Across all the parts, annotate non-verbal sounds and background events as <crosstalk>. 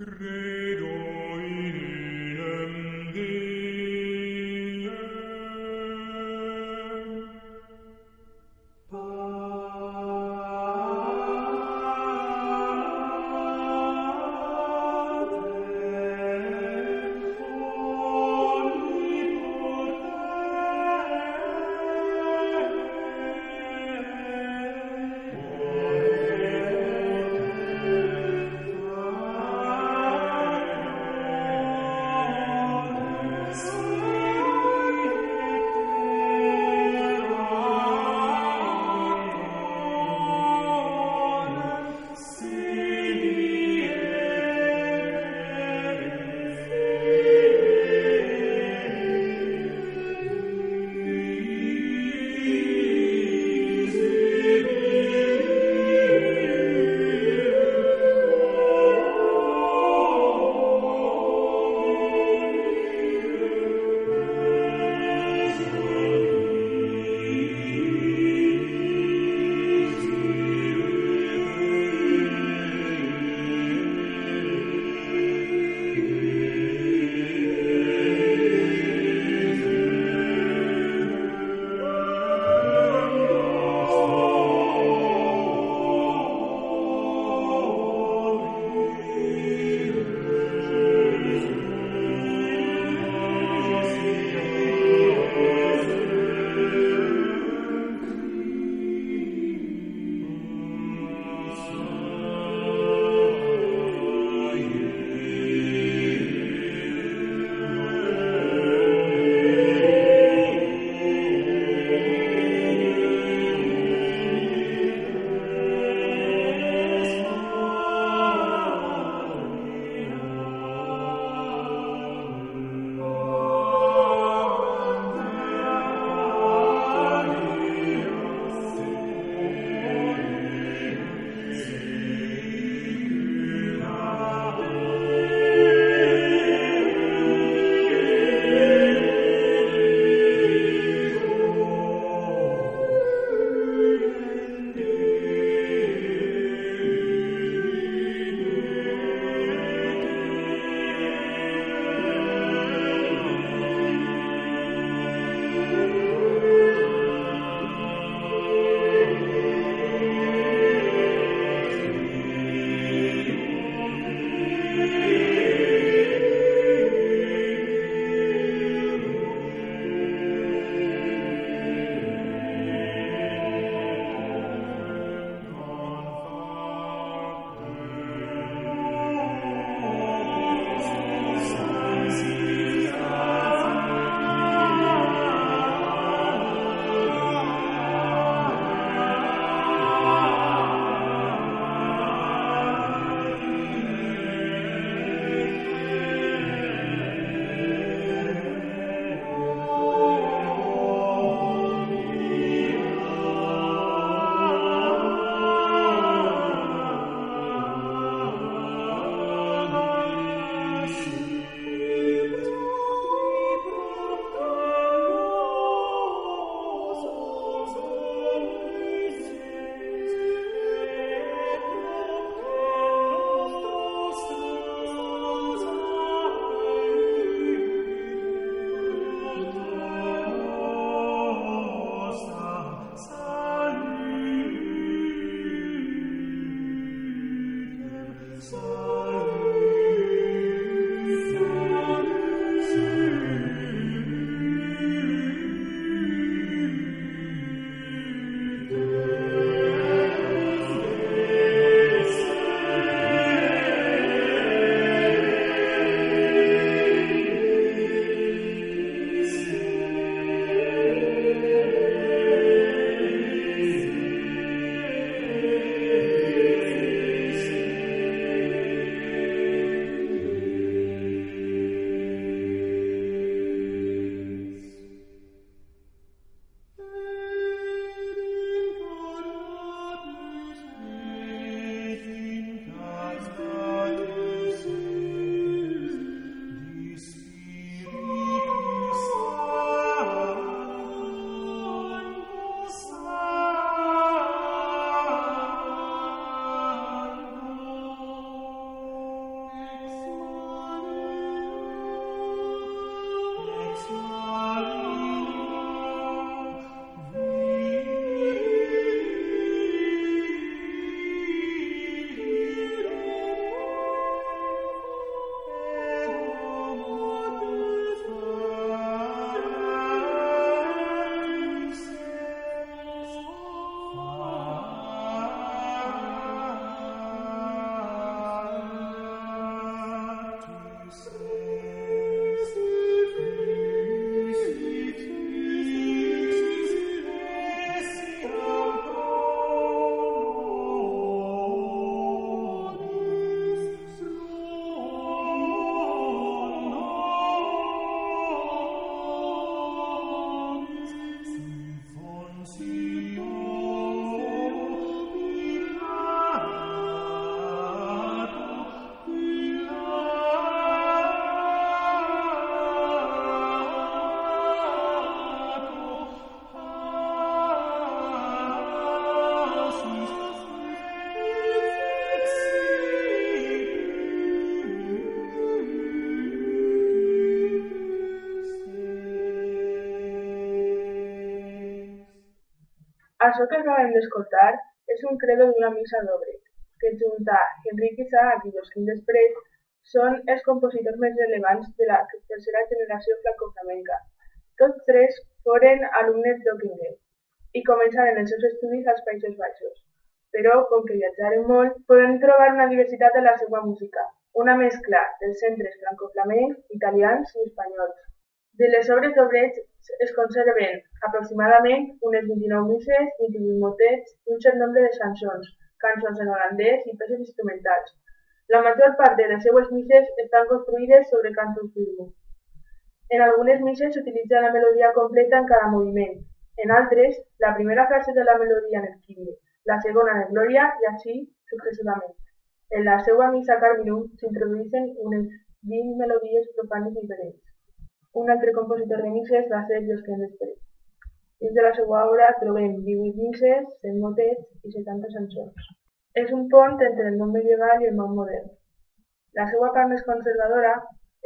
Credo Això que acabem d'escoltar és un credo d'una missa d'obre, que junt a Enric Isaac i Josquim Després són els compositors més rellevants de la tercera generació francoflamenca. Tots tres foren alumnes d'Ockingham i començaren els seus estudis als Països Baixos. Però, com que viatjaren molt, podem trobar una diversitat en la seva música, una mescla dels centres francoflamencs, italians i espanyols. De les obres d'Obrecht es conserven aproximadament unes 29 misses, 28 motets i un cert nombre de chansons, cançons en holandès i peces instrumentals. La major part de les seues misses estan construïdes sobre cantos firmus. En algunes misses s'utilitza la melodia completa en cada moviment. En altres, la primera frase de la melodia en el Kyrie, la segona en el Gloria i així successivament. En la seva missa Carminum s'introdueixen unes 20 melodies profanes diferents. Un altre compositor de misses va ser Josquin Després. Dins de la seva obra trobem 18 misses, 100 motets i 70 chansons. És un pont entre el món medieval i el món modern. La seva part més conservadora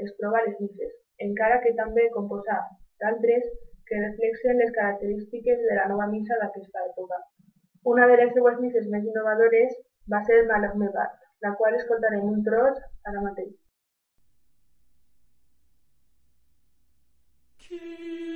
es troba a les misses, encara que també composà d'altres que reflexen les característiques de la nova missa d'aquesta època. Una de les seues misses més innovadores va ser Malach Mevat, la qual escoltarem un tros ara mateix. You.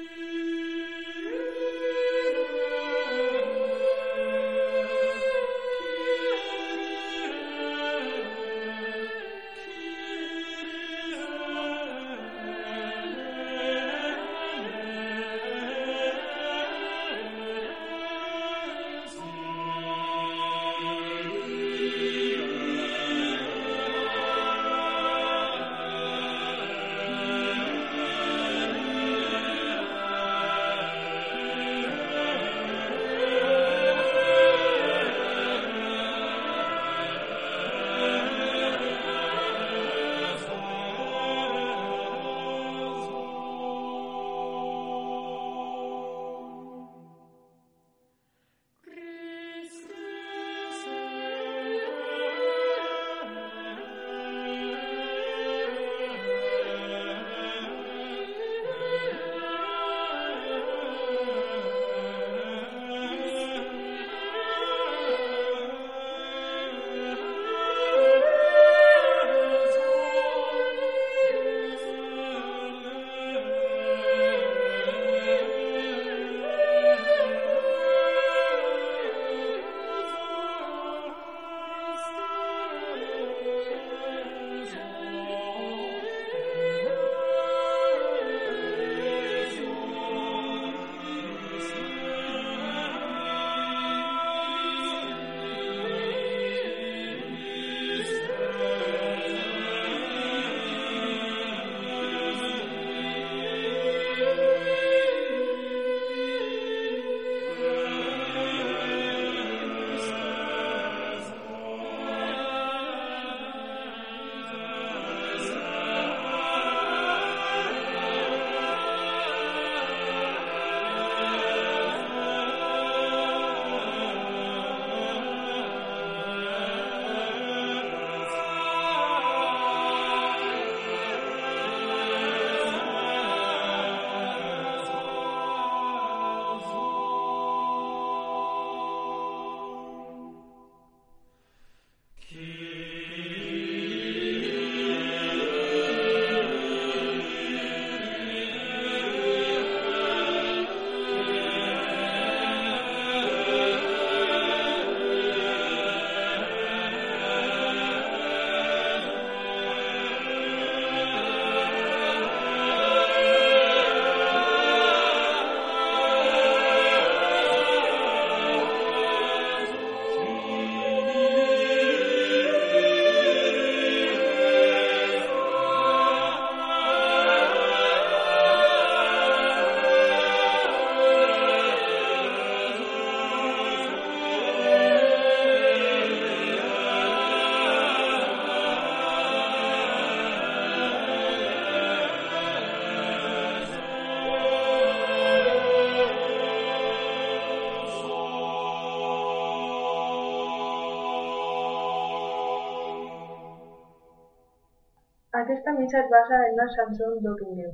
Missa es basa en una chanson d'Ockingham,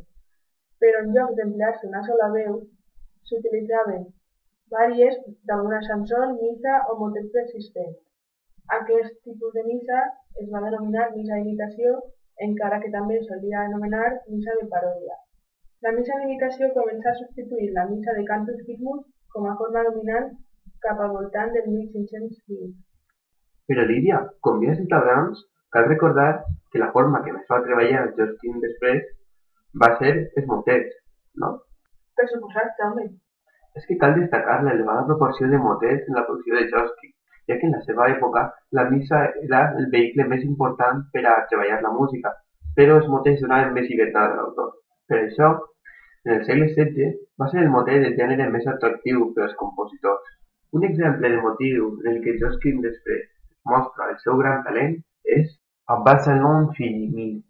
però en lloc d'emplear-se una sola veu, s'utilitzaven vàries d'alguna chanson, missa o motet persistent. Aquest tipus de missa es va denominar missa d'imitació, encara que també es solia anomenar missa de paròdia. La missa d'imitació comença a substituir la missa de cantus firmus com a forma dominant cap al voltant del 1520. Però Lídia, com bé has dit abans, cal recordar que la forma que més va treballar Josquin després va ser els motets, no? Per suposat, Jaume. És que cal destacar l'elevada proporció de motets en la producció de Josquin, ja que en la seva època la missa era el vehicle més important per a treballar la música, però els motets donaven més llibertat a l'autor. Per això, en el segle XVI va ser el motet el gènere més atractiu per als compositors. Un exemple de motiu en el que Josquin després mostra el seu gran talent és A Barcelone, puis Lille.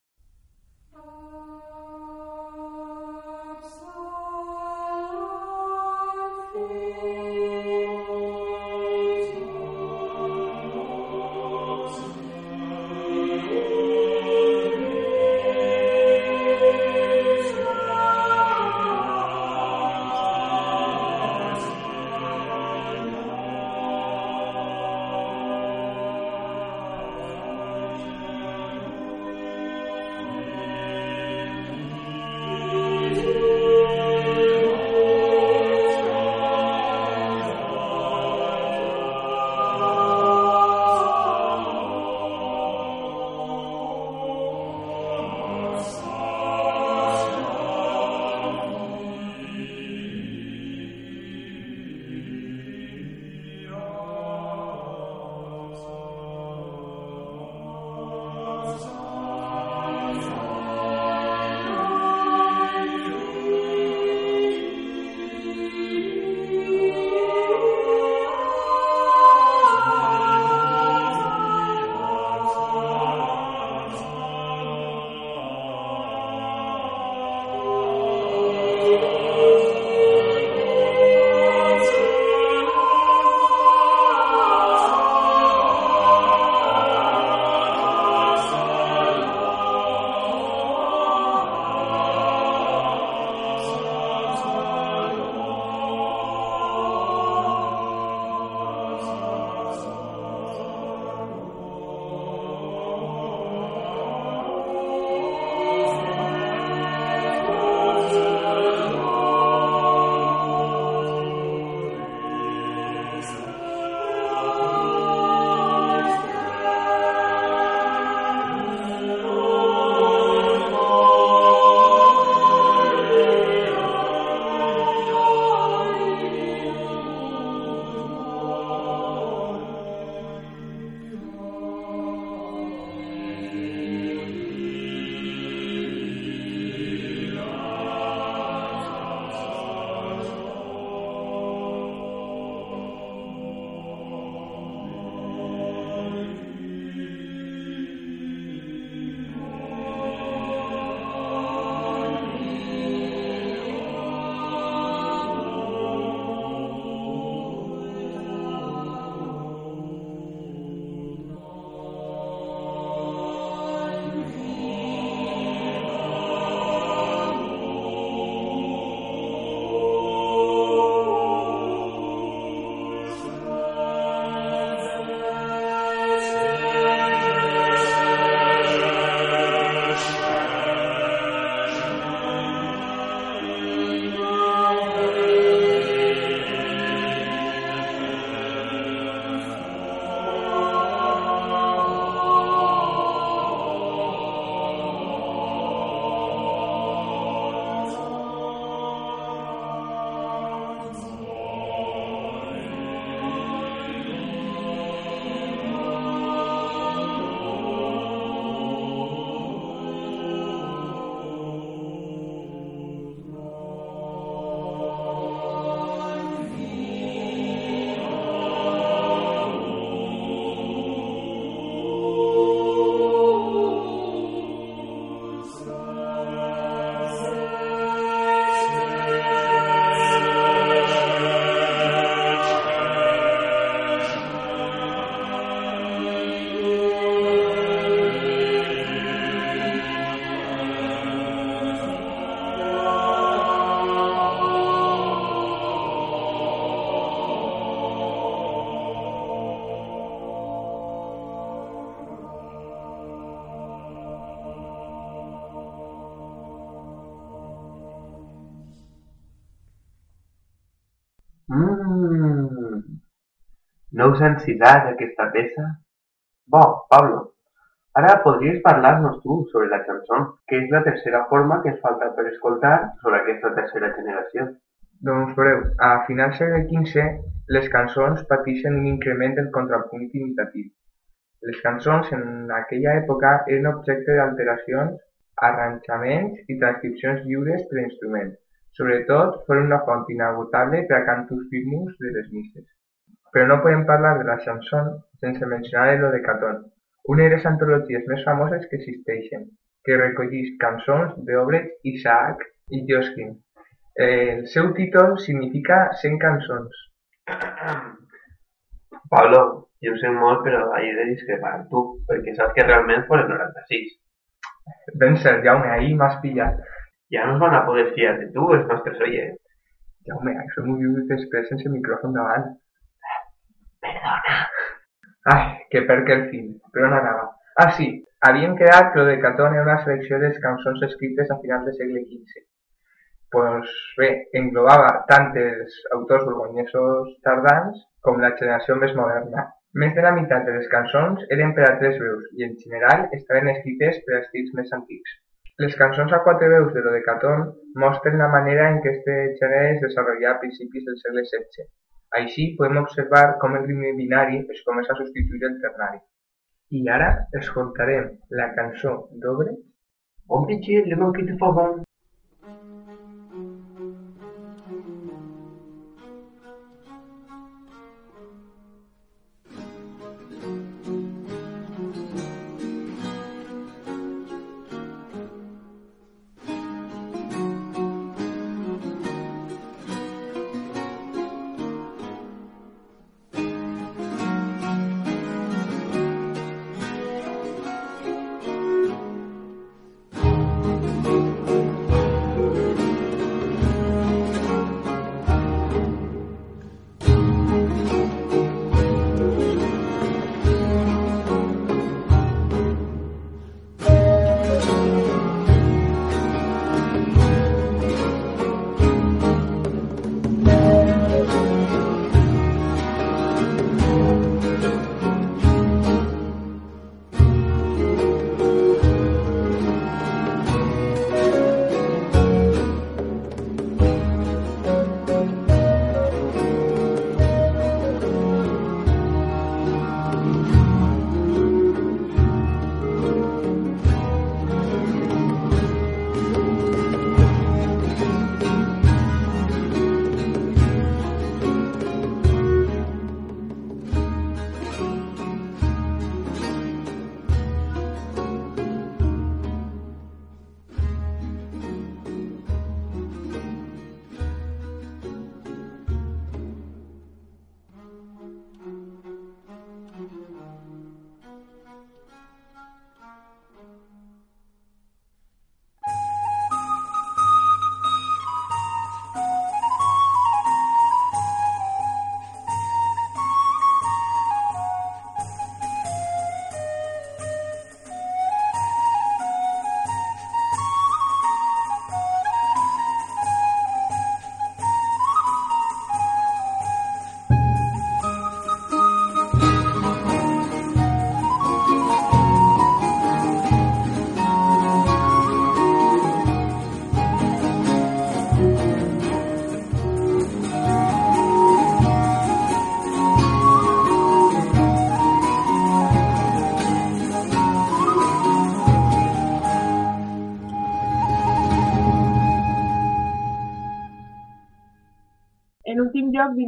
No us ha encisat aquesta peça? Bo, Pablo, ara podries parlar-nos tu sobre la chanson, que és la tercera forma que ens falta per escoltar sobre aquesta tercera generació. Doncs veureu, a finals del segle XV les cançons pateixen un increment del contrapunt imitatiu. Les cançons en aquella època eren objecte d'alteracions, arranjaments i transcripcions lliures per instrument. Sobretot foren una font inagotable per a cantus firmus de les misses. Però no podem parlar de la chanson sense mencionar el Dodecaton, una de les antologies més famoses que existeixen, que recollís cançons d'obres Isaac i Josquin. El seu títol significa cent cançons. <clears throat> Pablo, jo ho sé molt, però he de discrepar amb tu, perquè saps que realment foren 96. Ben cert, Jaume, ahir m'has pillat. Ja no es van a poder fiar de tu, els nostres oients. Jaume, això m'ho dius després sense micròfon davant. Perdona. Ai, que perc el fil. Per on anava? Ah, sí, havíem quedat que lo de Catón era una selecció de cançons escrites a finals del segle XV. Pues bé, englobava tant els autors borgonyesos tardans com la generació més moderna. Més de la meitat de les cançons eren per a tres veus i, en general, estaven escrites per a estils més antics. Les cançons a quatre veus de lo de Catón mostren la manera en què este gènere es desenvolupà a principis del segle XVI. Així podem observar com el ritme binari es comença a substituir el ternari. I ara escoltarem la cançó d'Obre Hombre, che, le manqué de favor.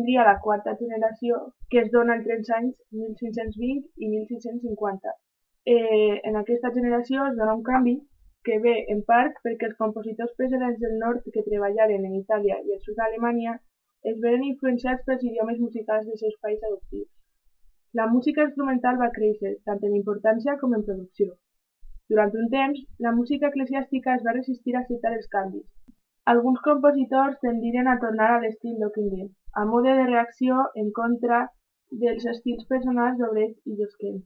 Vindria la quarta generació, que es dona entre els anys 1520 i 1650. Eh, en aquesta generació es dona un canvi que ve en part perquè els compositors precedents del nord que treballaren en Itàlia i el sud d'Alemanya es veren influenciats pels idiomes musicals dels seus països adoptius. La música instrumental va créixer, tant en importància com en producció. Durant un temps, la música eclesiàstica es va resistir a acceptar els canvis. Alguns compositors tendiren a tornar a l'estil d'Ockenden, a mode de reacció en contra dels estils personals d'Obret i Josquin.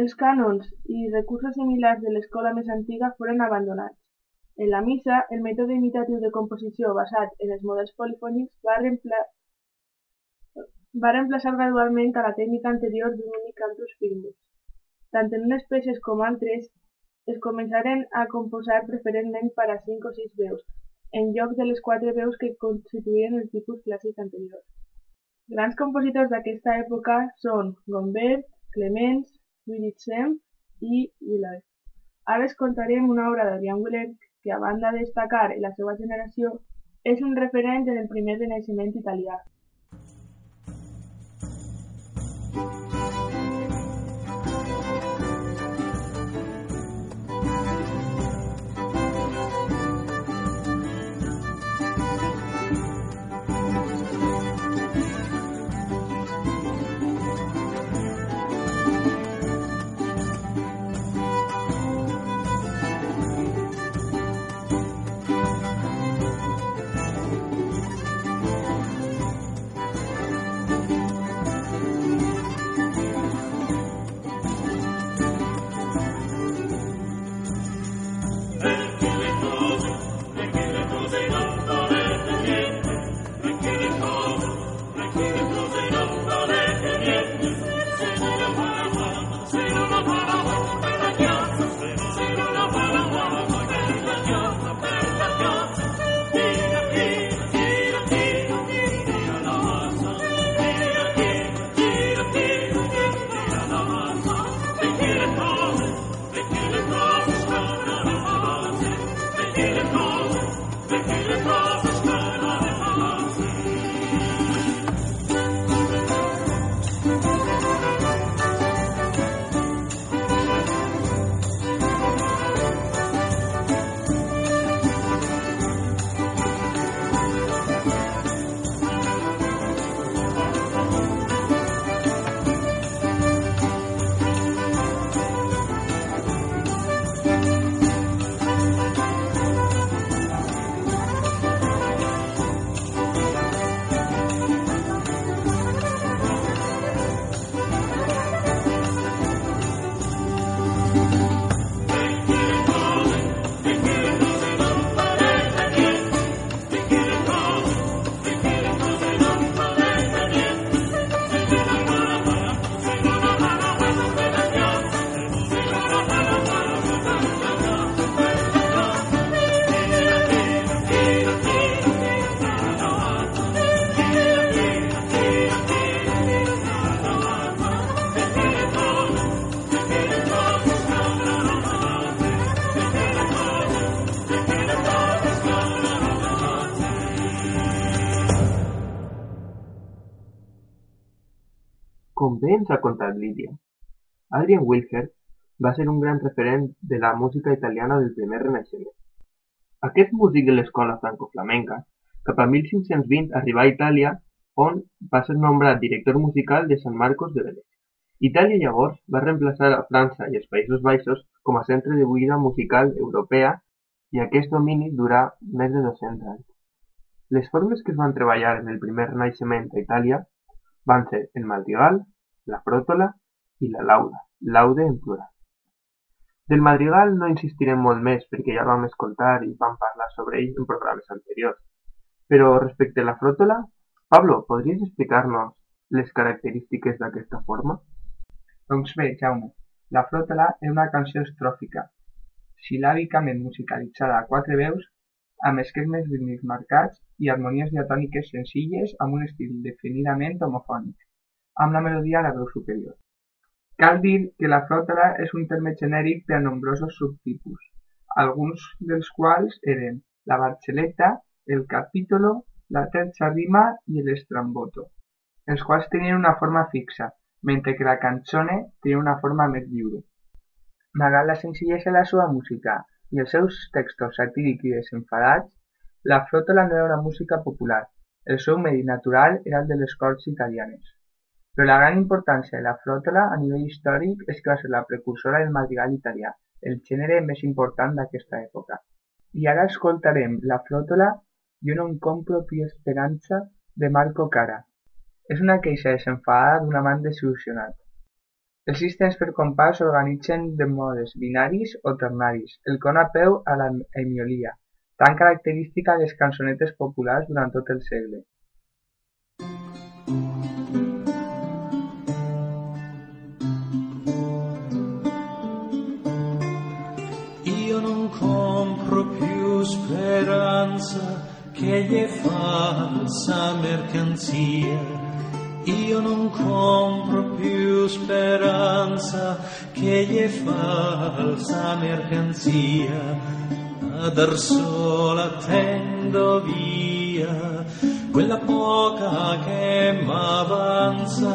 Els cànons i recursos similars de l'escola més antiga foren abandonats. En la missa, el mètode imitatiu de composició basat en els models polifònics va, reempla va reemplaçar gradualment a la tècnica anterior d'un únic cantus firmus. Tant en unes peces com altres, es començaren a composar preferentment per a cinc o sis veus, en lloc de les quatre veus que constituïen el tipus clàssic anterior. Grans compositors d'aquesta època són Gombert, Clemens, Sem i Willard. Ara escoltarem una obra d'Adrian Willard que, a banda de destacar en la seva generació, és un referent en el primer renaixement italià. Say no, no, no, no, ha contat Lídia, Adrian Wilker va ser un gran referent de la música italiana del primer Renaixement. Aquest músic de l'escola franco-flamenca, cap a 1520 arribà a Itàlia, on va ser nombrat director musical de San Marcos de Venècia. Itàlia llavors va reemplaçar a França i els Països Baixos com a centre de buida musical europea i aquest domini durà més de 200 anys. Les formes que es van treballar en el primer Renaixement a Itàlia van ser el madrigal, la fròtola i la lauda, laude en plural. Del madrigal no insistirem molt més perquè ja vam escoltar i vam parlar sobre ell en programes anteriors. Però respecte a la fròtola, Pablo, podries explicar-nos les característiques d'aquesta forma? Doncs bé, Jaume, la fròtola és una canció estròfica, sil·làbicament musicalitzada a quatre veus, amb esquemes rítmics marcats i harmonies diatòniques senzilles amb un estil definidament homofònic, amb la melodia a la veu superior. Cal dir que la flòtala és un terme genèric per a nombrosos subtipus, alguns dels quals eren la barcelletta, el capítolo, la terza rima i l'estramboto, els quals tenien una forma fixa, mentre que la canzone tenia una forma més lliure. Malgrat la senzillesa de la seva música i els seus textos satírics i desenfadats, la flòtola no era una música popular, el seu medi natural era el de les corts italianes. Però la gran importància de la flòtola a nivell històric és que va ser la precursora del madrigal italià, el gènere més important d'aquesta època. I ara escoltarem la flòtola Jo non compro più esperanza de Marco Cara. És una queixa desenfadada d'un amant desil·lusionat. Els sis temps per compàs s'organitzen de modes binaris o ternaris, el con a peu a la emiolia, tan característica de les cançonetes populars durant tot el segle. Speranza che è falsa mercanzia. Io non compro più speranza che è falsa mercanzia. A dar tendo via quella poca che m'avanza.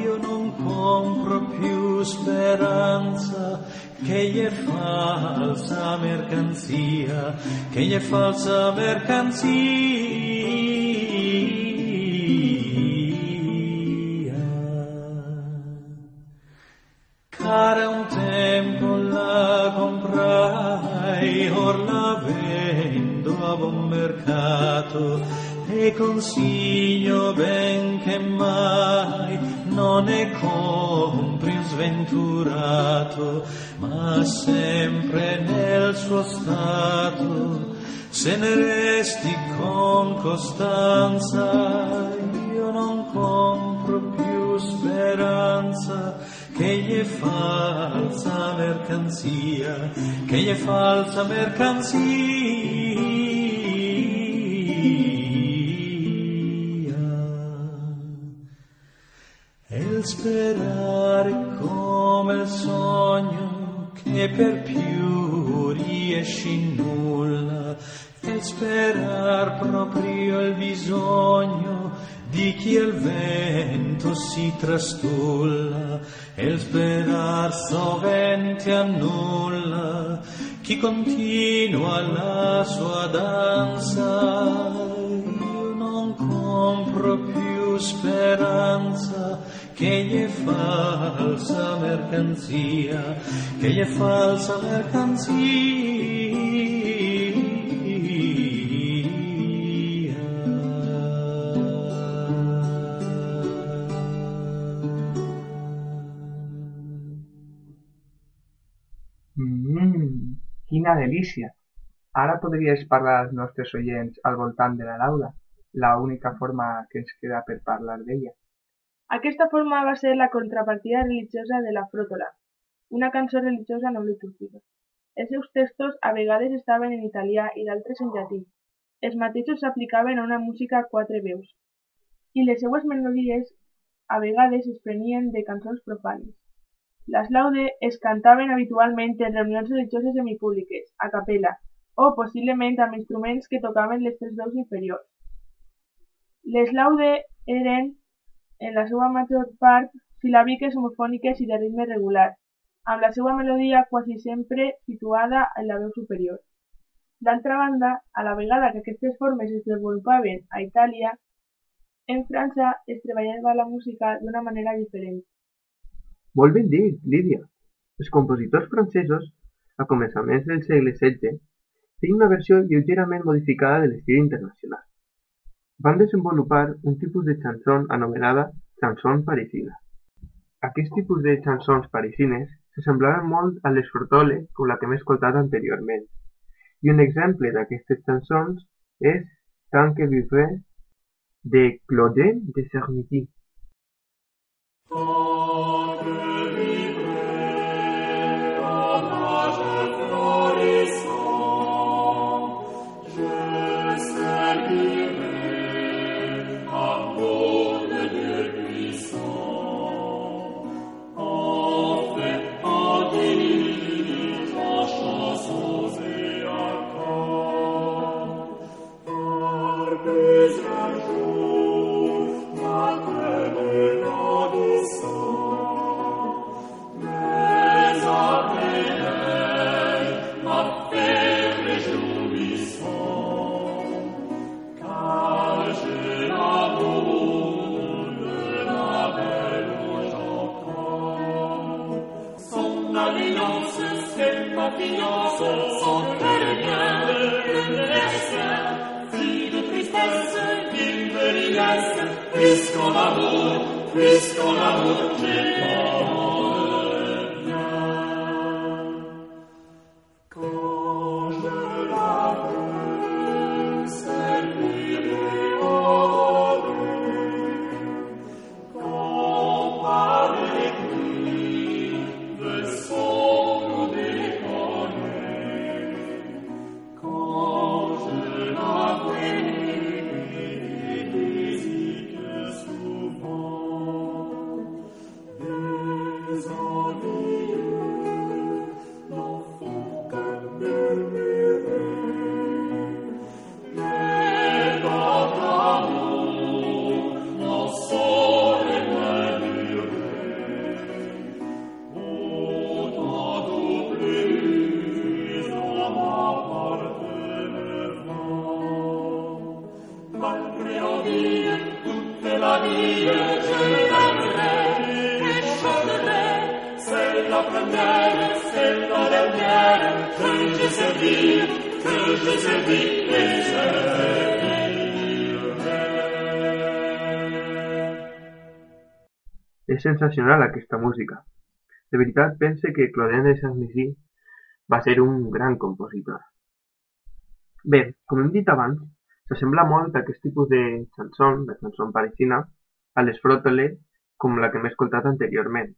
Io non compro più speranza che è falsa mercanzia, che è falsa mercanzia. Cara un tempo la comprai, or la vendo a buon mercato e consiglio ben che mai non compri un sventurato, ma sempre nel suo stato, se ne resti con costanza, io non compro più speranza, che è falsa mercanzia, che è falsa mercanzia. Il sperare come il sogno che per più riesci nulla, e sperar proprio il bisogno di chi al vento si trastulla, e sperar sovente annulla chi continua la sua danza. Io non compro più speranza è falsa mercanzia, che è falsa mercanzia. Mmm, quina delícia! Ara podries parlar als nostres oients al voltant de la lauda, la única forma que ens queda per parlar d'ella. Aquesta forma va ser la contrapartida religiosa de la fròtola, una cançó religiosa no litúrgica. Els seus textos a vegades estaven en italià i d'altres en llatí. Els mateixos s'aplicaven a una música a quatre veus. I les seues melodies a vegades es prenien de cançons profanes. Les laude es cantaven habitualment en reunions religioses semipúbliques, a capella, o possiblement amb instruments que tocaven les tres veus inferiors. Les laude eren, en la seva major part, sil·làbiques homofòniques i de ritme regular, amb la seva melodia quasi sempre situada en la veu superior. D'altra banda, a la vegada que aquestes formes es desenvolupaven a Itàlia, en França es treballava la música d'una manera diferent. Molt ben dit, Lídia. Els compositors francesos, a començaments del segle XVI, feien una versió lleugerament modificada de l'estil internacional. Van desenvolupar un tipus de chanson anomenada chanson parisina. Aquest tipus de chansons parisines s'assemblaven molt a les fortole com la que hem escoltat anteriorment. I un exemple d'aquestes chansons és Tant que vivre de Claudel de Cernuti. És sensacional aquesta música. De veritat pense que Claudin de Saint-Nizy va ser un gran compositor. Bé, com hem dit abans, s'assembla molt aquest tipus de chanson, de chanson parisina, a les frotole com la que hem escoltat anteriorment.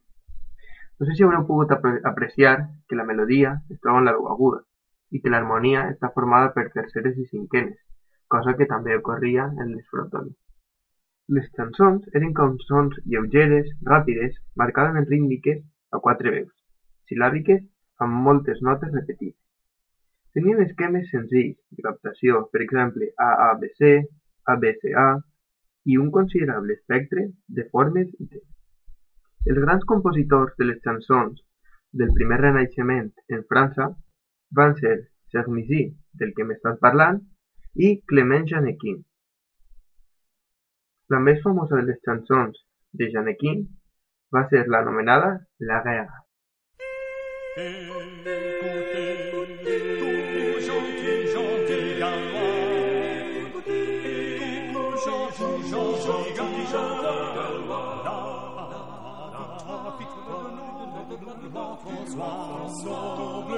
No sé si haureu pogut apre apreciar que la melodia es troba en la veu aguda i que l'harmonia està formada per terceres i cinquenes, cosa que també ocorria en les frotole. Les cançons eren cançons lleugeres, ràpides, marcadament rítmiques a quatre veus, sil·làbiques amb moltes notes repetides. Tenien esquemes senzills de captació, per exemple AABC, ABCA i un considerable espectre de formes i temps. Els grans compositors de les cançons del primer renaixement en França van ser Sermisi, del que m'estàs parlant, i Clement Janequin. La més famosa de les cançons de Janequin va ser l'anomenada La guerra. Tu François, noble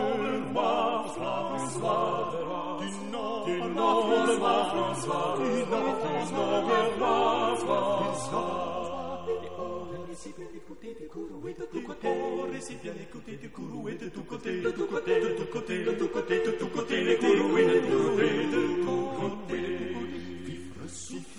roi tu du nom du tu François, François, du tu noble roi François. Côté, côté, côté, côté, côté, côté, côté, côté.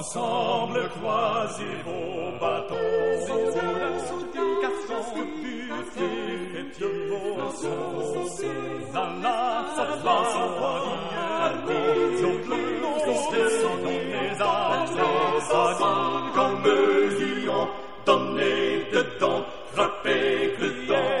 Ensemble, croisez vos bâtons. Comme lion, donner dedans, frapper le temps.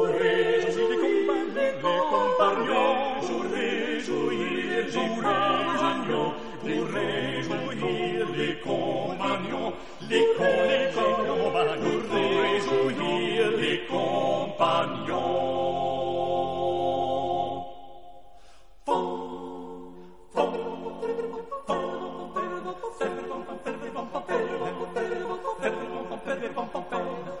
Pour les amis, pour réjouir les compagnons, les collègues compagnons, pour Pom, pom, pom,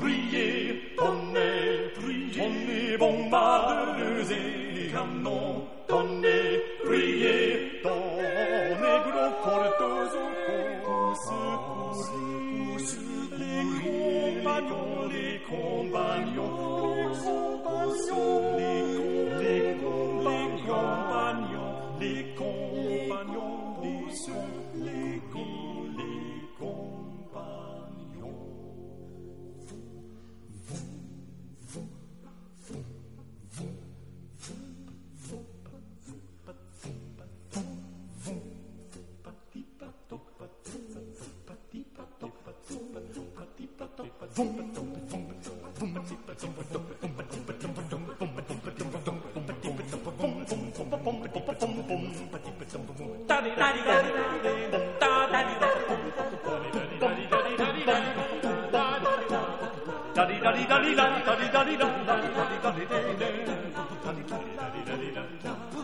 Brillez, da da da da da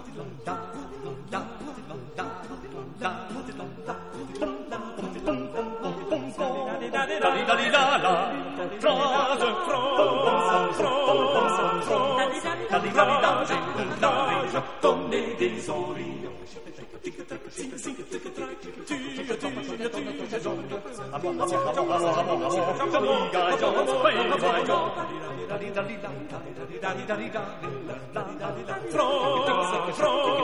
Liga Jones plays like a... From, from,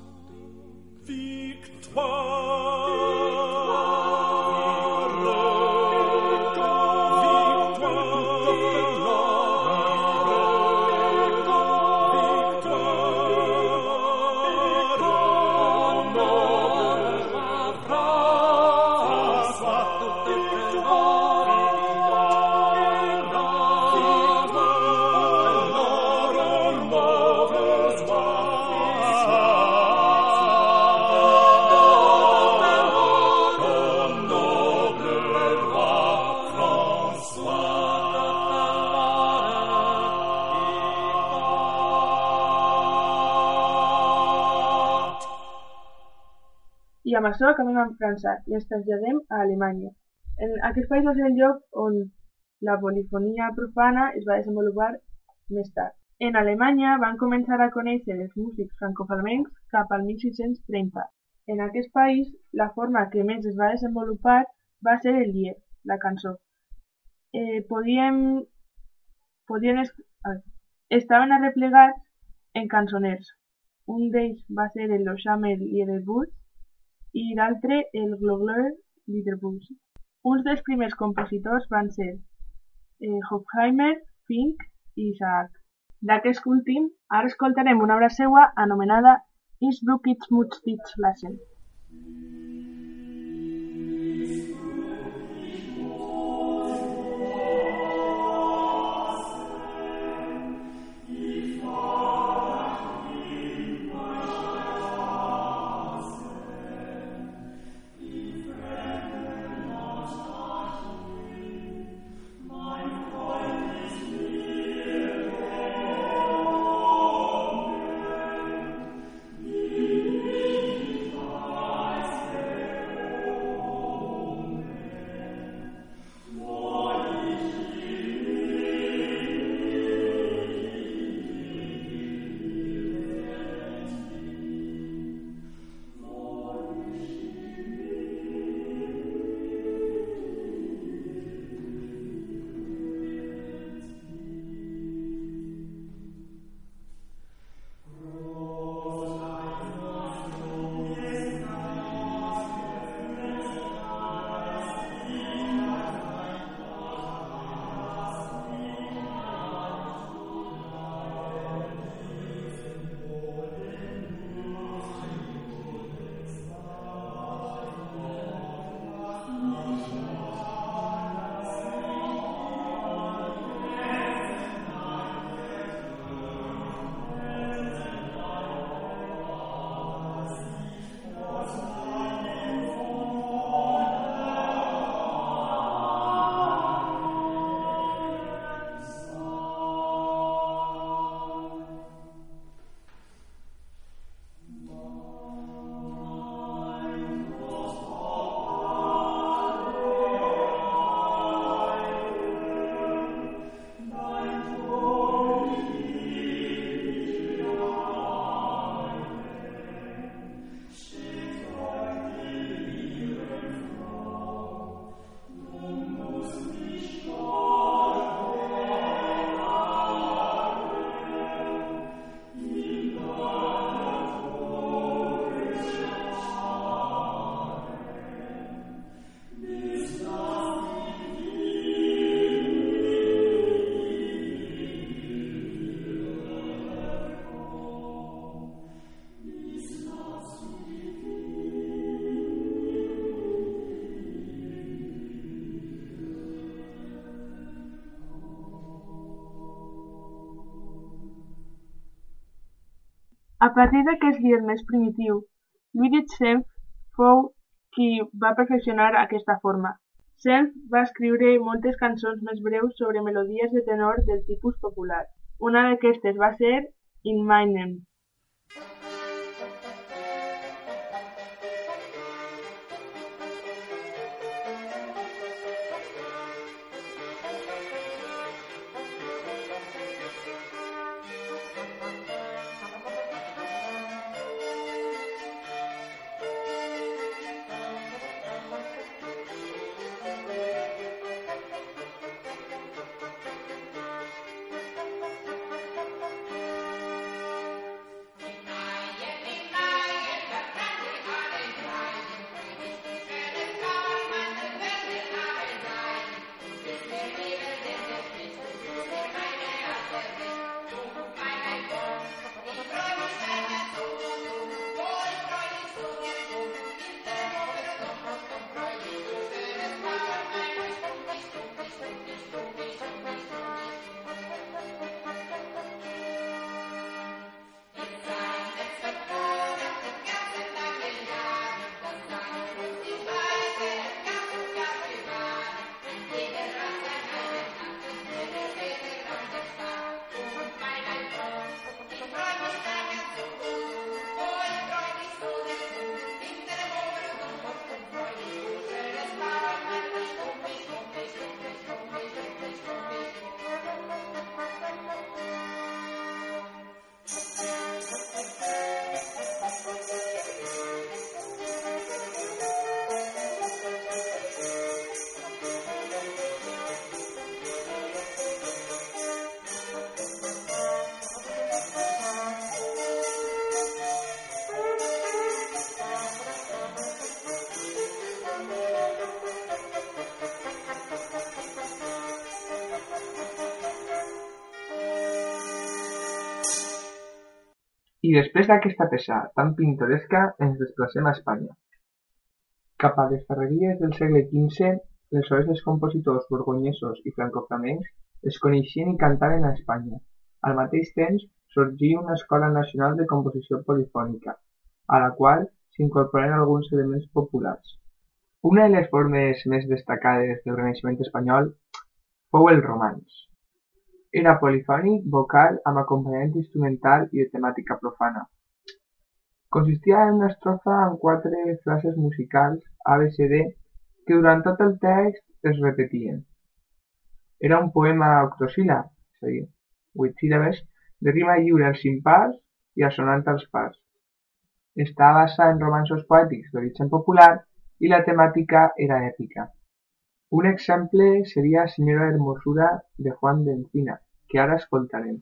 Victoire. acabem amb França i ens traslladem a Alemanya. En aquest país va ser el lloc on la polifonia profana es va desenvolupar més tard. En Alemanya van començar a conèixer els músics francofalmencs cap al 1630. En aquest país, la forma que més es va desenvolupar va ser el lied, la cançó. Eh, podíem... podien es... Estaven arreplegats en cançoners. Un d'ells va ser el Lochamel i el Liederburg, i l'altre el Globe Liederbund. Uns dels primers compositors van ser eh, Hofheimer, Fink i Isaac. D'aquest últim, ara escoltarem una obra seva anomenada Innsbruck its Mutzdichtlassen. Mm. Partir d'aquest líder més primitiu, Lluís Senf fou qui va perfeccionar aquesta forma. Senf va escriure moltes cançons més breus sobre melodies de tenor del tipus popular. Una d'aquestes va ser In Meinem. I després d'aquesta peça tan pintoresca ens desplacem a Espanya. Cap a les ferreries del segle XV, les soleses compositors borgonyesos i francoflamencs es coneixien i cantaven a Espanya. Al mateix temps sorgí una escola nacional de composició polifònica, a la qual s'incorporen alguns elements populars. Una de les formes més destacades del Renaixement espanyol fou el romanç. Era polifònic, vocal, amb acompanyament instrumental i de temàtica profana. Consistia en una estrofa amb quatre frases musicals ABCD que durant tot el text es repetien. Era un poema octosíl·lab, és a dir, vuit síl·labes, de rima lliure als impars i assonant als pars. Està basat en romanços poètics d'origen popular i la temàtica era èpica. Un exemple seria Senyora Hermosura de Juan de Encina, que ara escoltarem.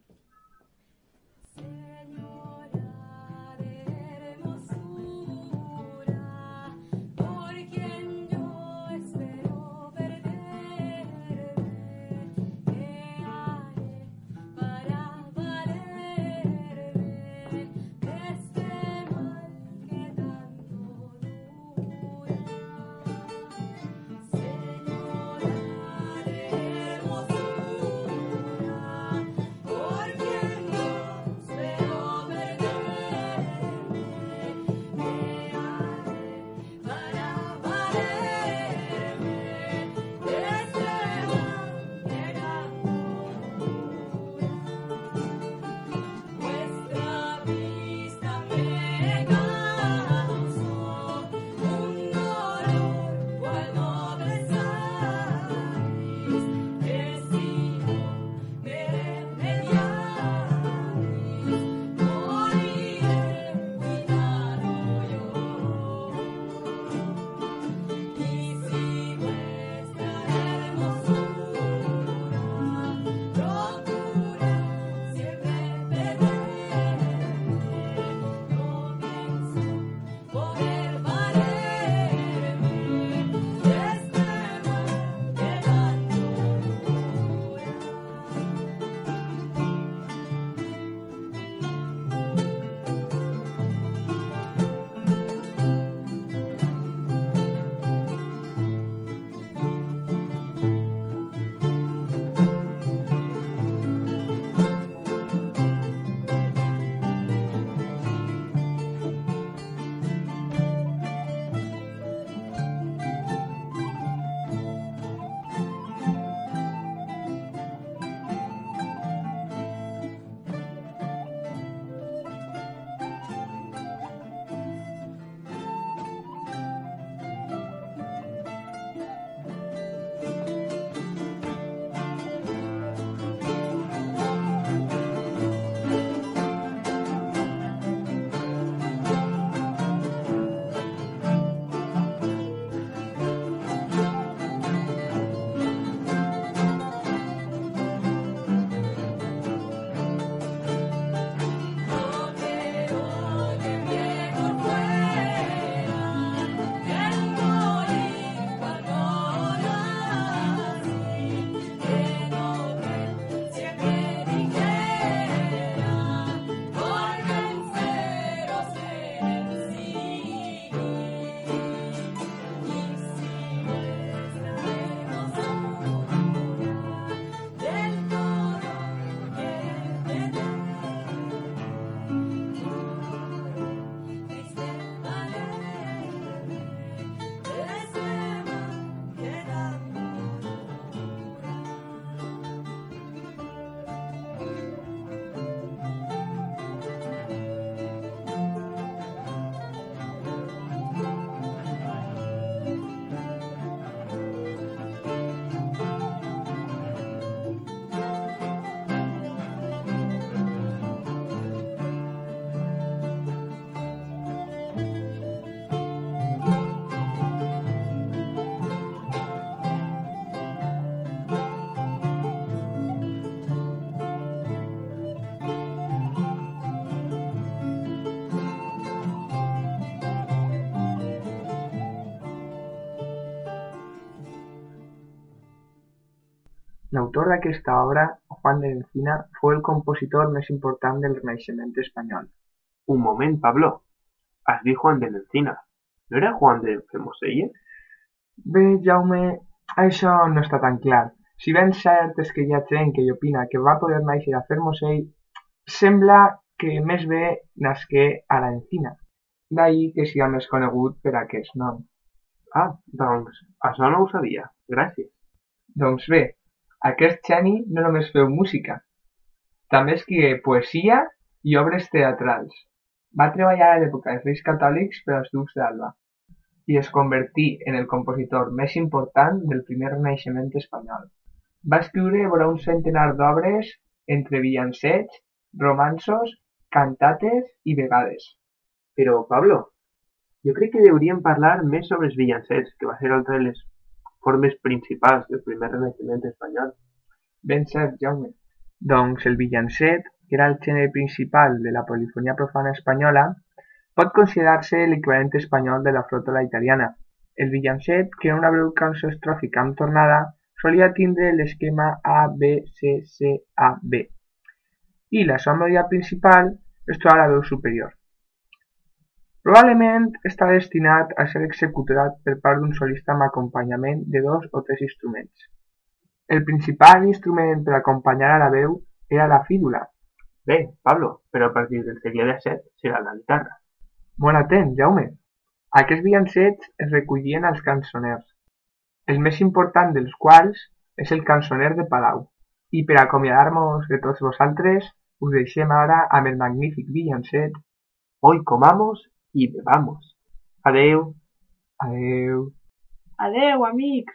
L'autor d'aquesta obra, Juan de Encina, fou el compositor més important del Renaixement espanyol. Un moment, Pablo. Has dit Juan de l'Encina. ¿No era Juan de Femoselles? Bé, Jaume, això no està tan clar. Si ben cert és que hi ha gent que hi opina que va poder néixer a Fermosell, sembla que més bé nasqué a la Encina. D'ahir que siga més conegut per aquest nom. Ah, doncs, això no ho sabia. Gràcies. Doncs bé, aquest geni no només feu música, també escrigué poesia i obres teatrals. Va treballar a l'època dels Reis Catòlics per als ducs d'Alba i es convertí en el compositor més important del primer renaixement espanyol. Va escriure vora un centenar d'obres entre villancets, romanços, cantates i vegades. Però, Pablo, jo crec que hauríem parlar més sobre els villancets, que va ser altra de les formes principals del primer renaixement espanyol. Ben cert, Jaume. Doncs el villancet, que era el gènere principal de la polifonia profana espanyola, pot considerar-se l'equivalent espanyol de la flòtola italiana. El villancet, que era una breu cançó estròfica amb tornada, solia tindre l'esquema A-B-C-C-A-B i la seva principal es troba a la veu superior. Probablement està destinat a ser executat per part d'un solista amb acompanyament de dos o tres instruments. El principal instrument per acompanyar a la veu era la fídula. Bé, Pablo, però a partir del segle XVII serà la guitarra. Molt atent, Jaume. Aquests villancets es recollien als cançoners, el més important dels quals és el cançoner de Palau. I per acomiadar-nos de tots vosaltres, us deixem ara amb el magnífic villancet Hoy comamos y bebamos. Adeu. Adeu. Adeu, amics!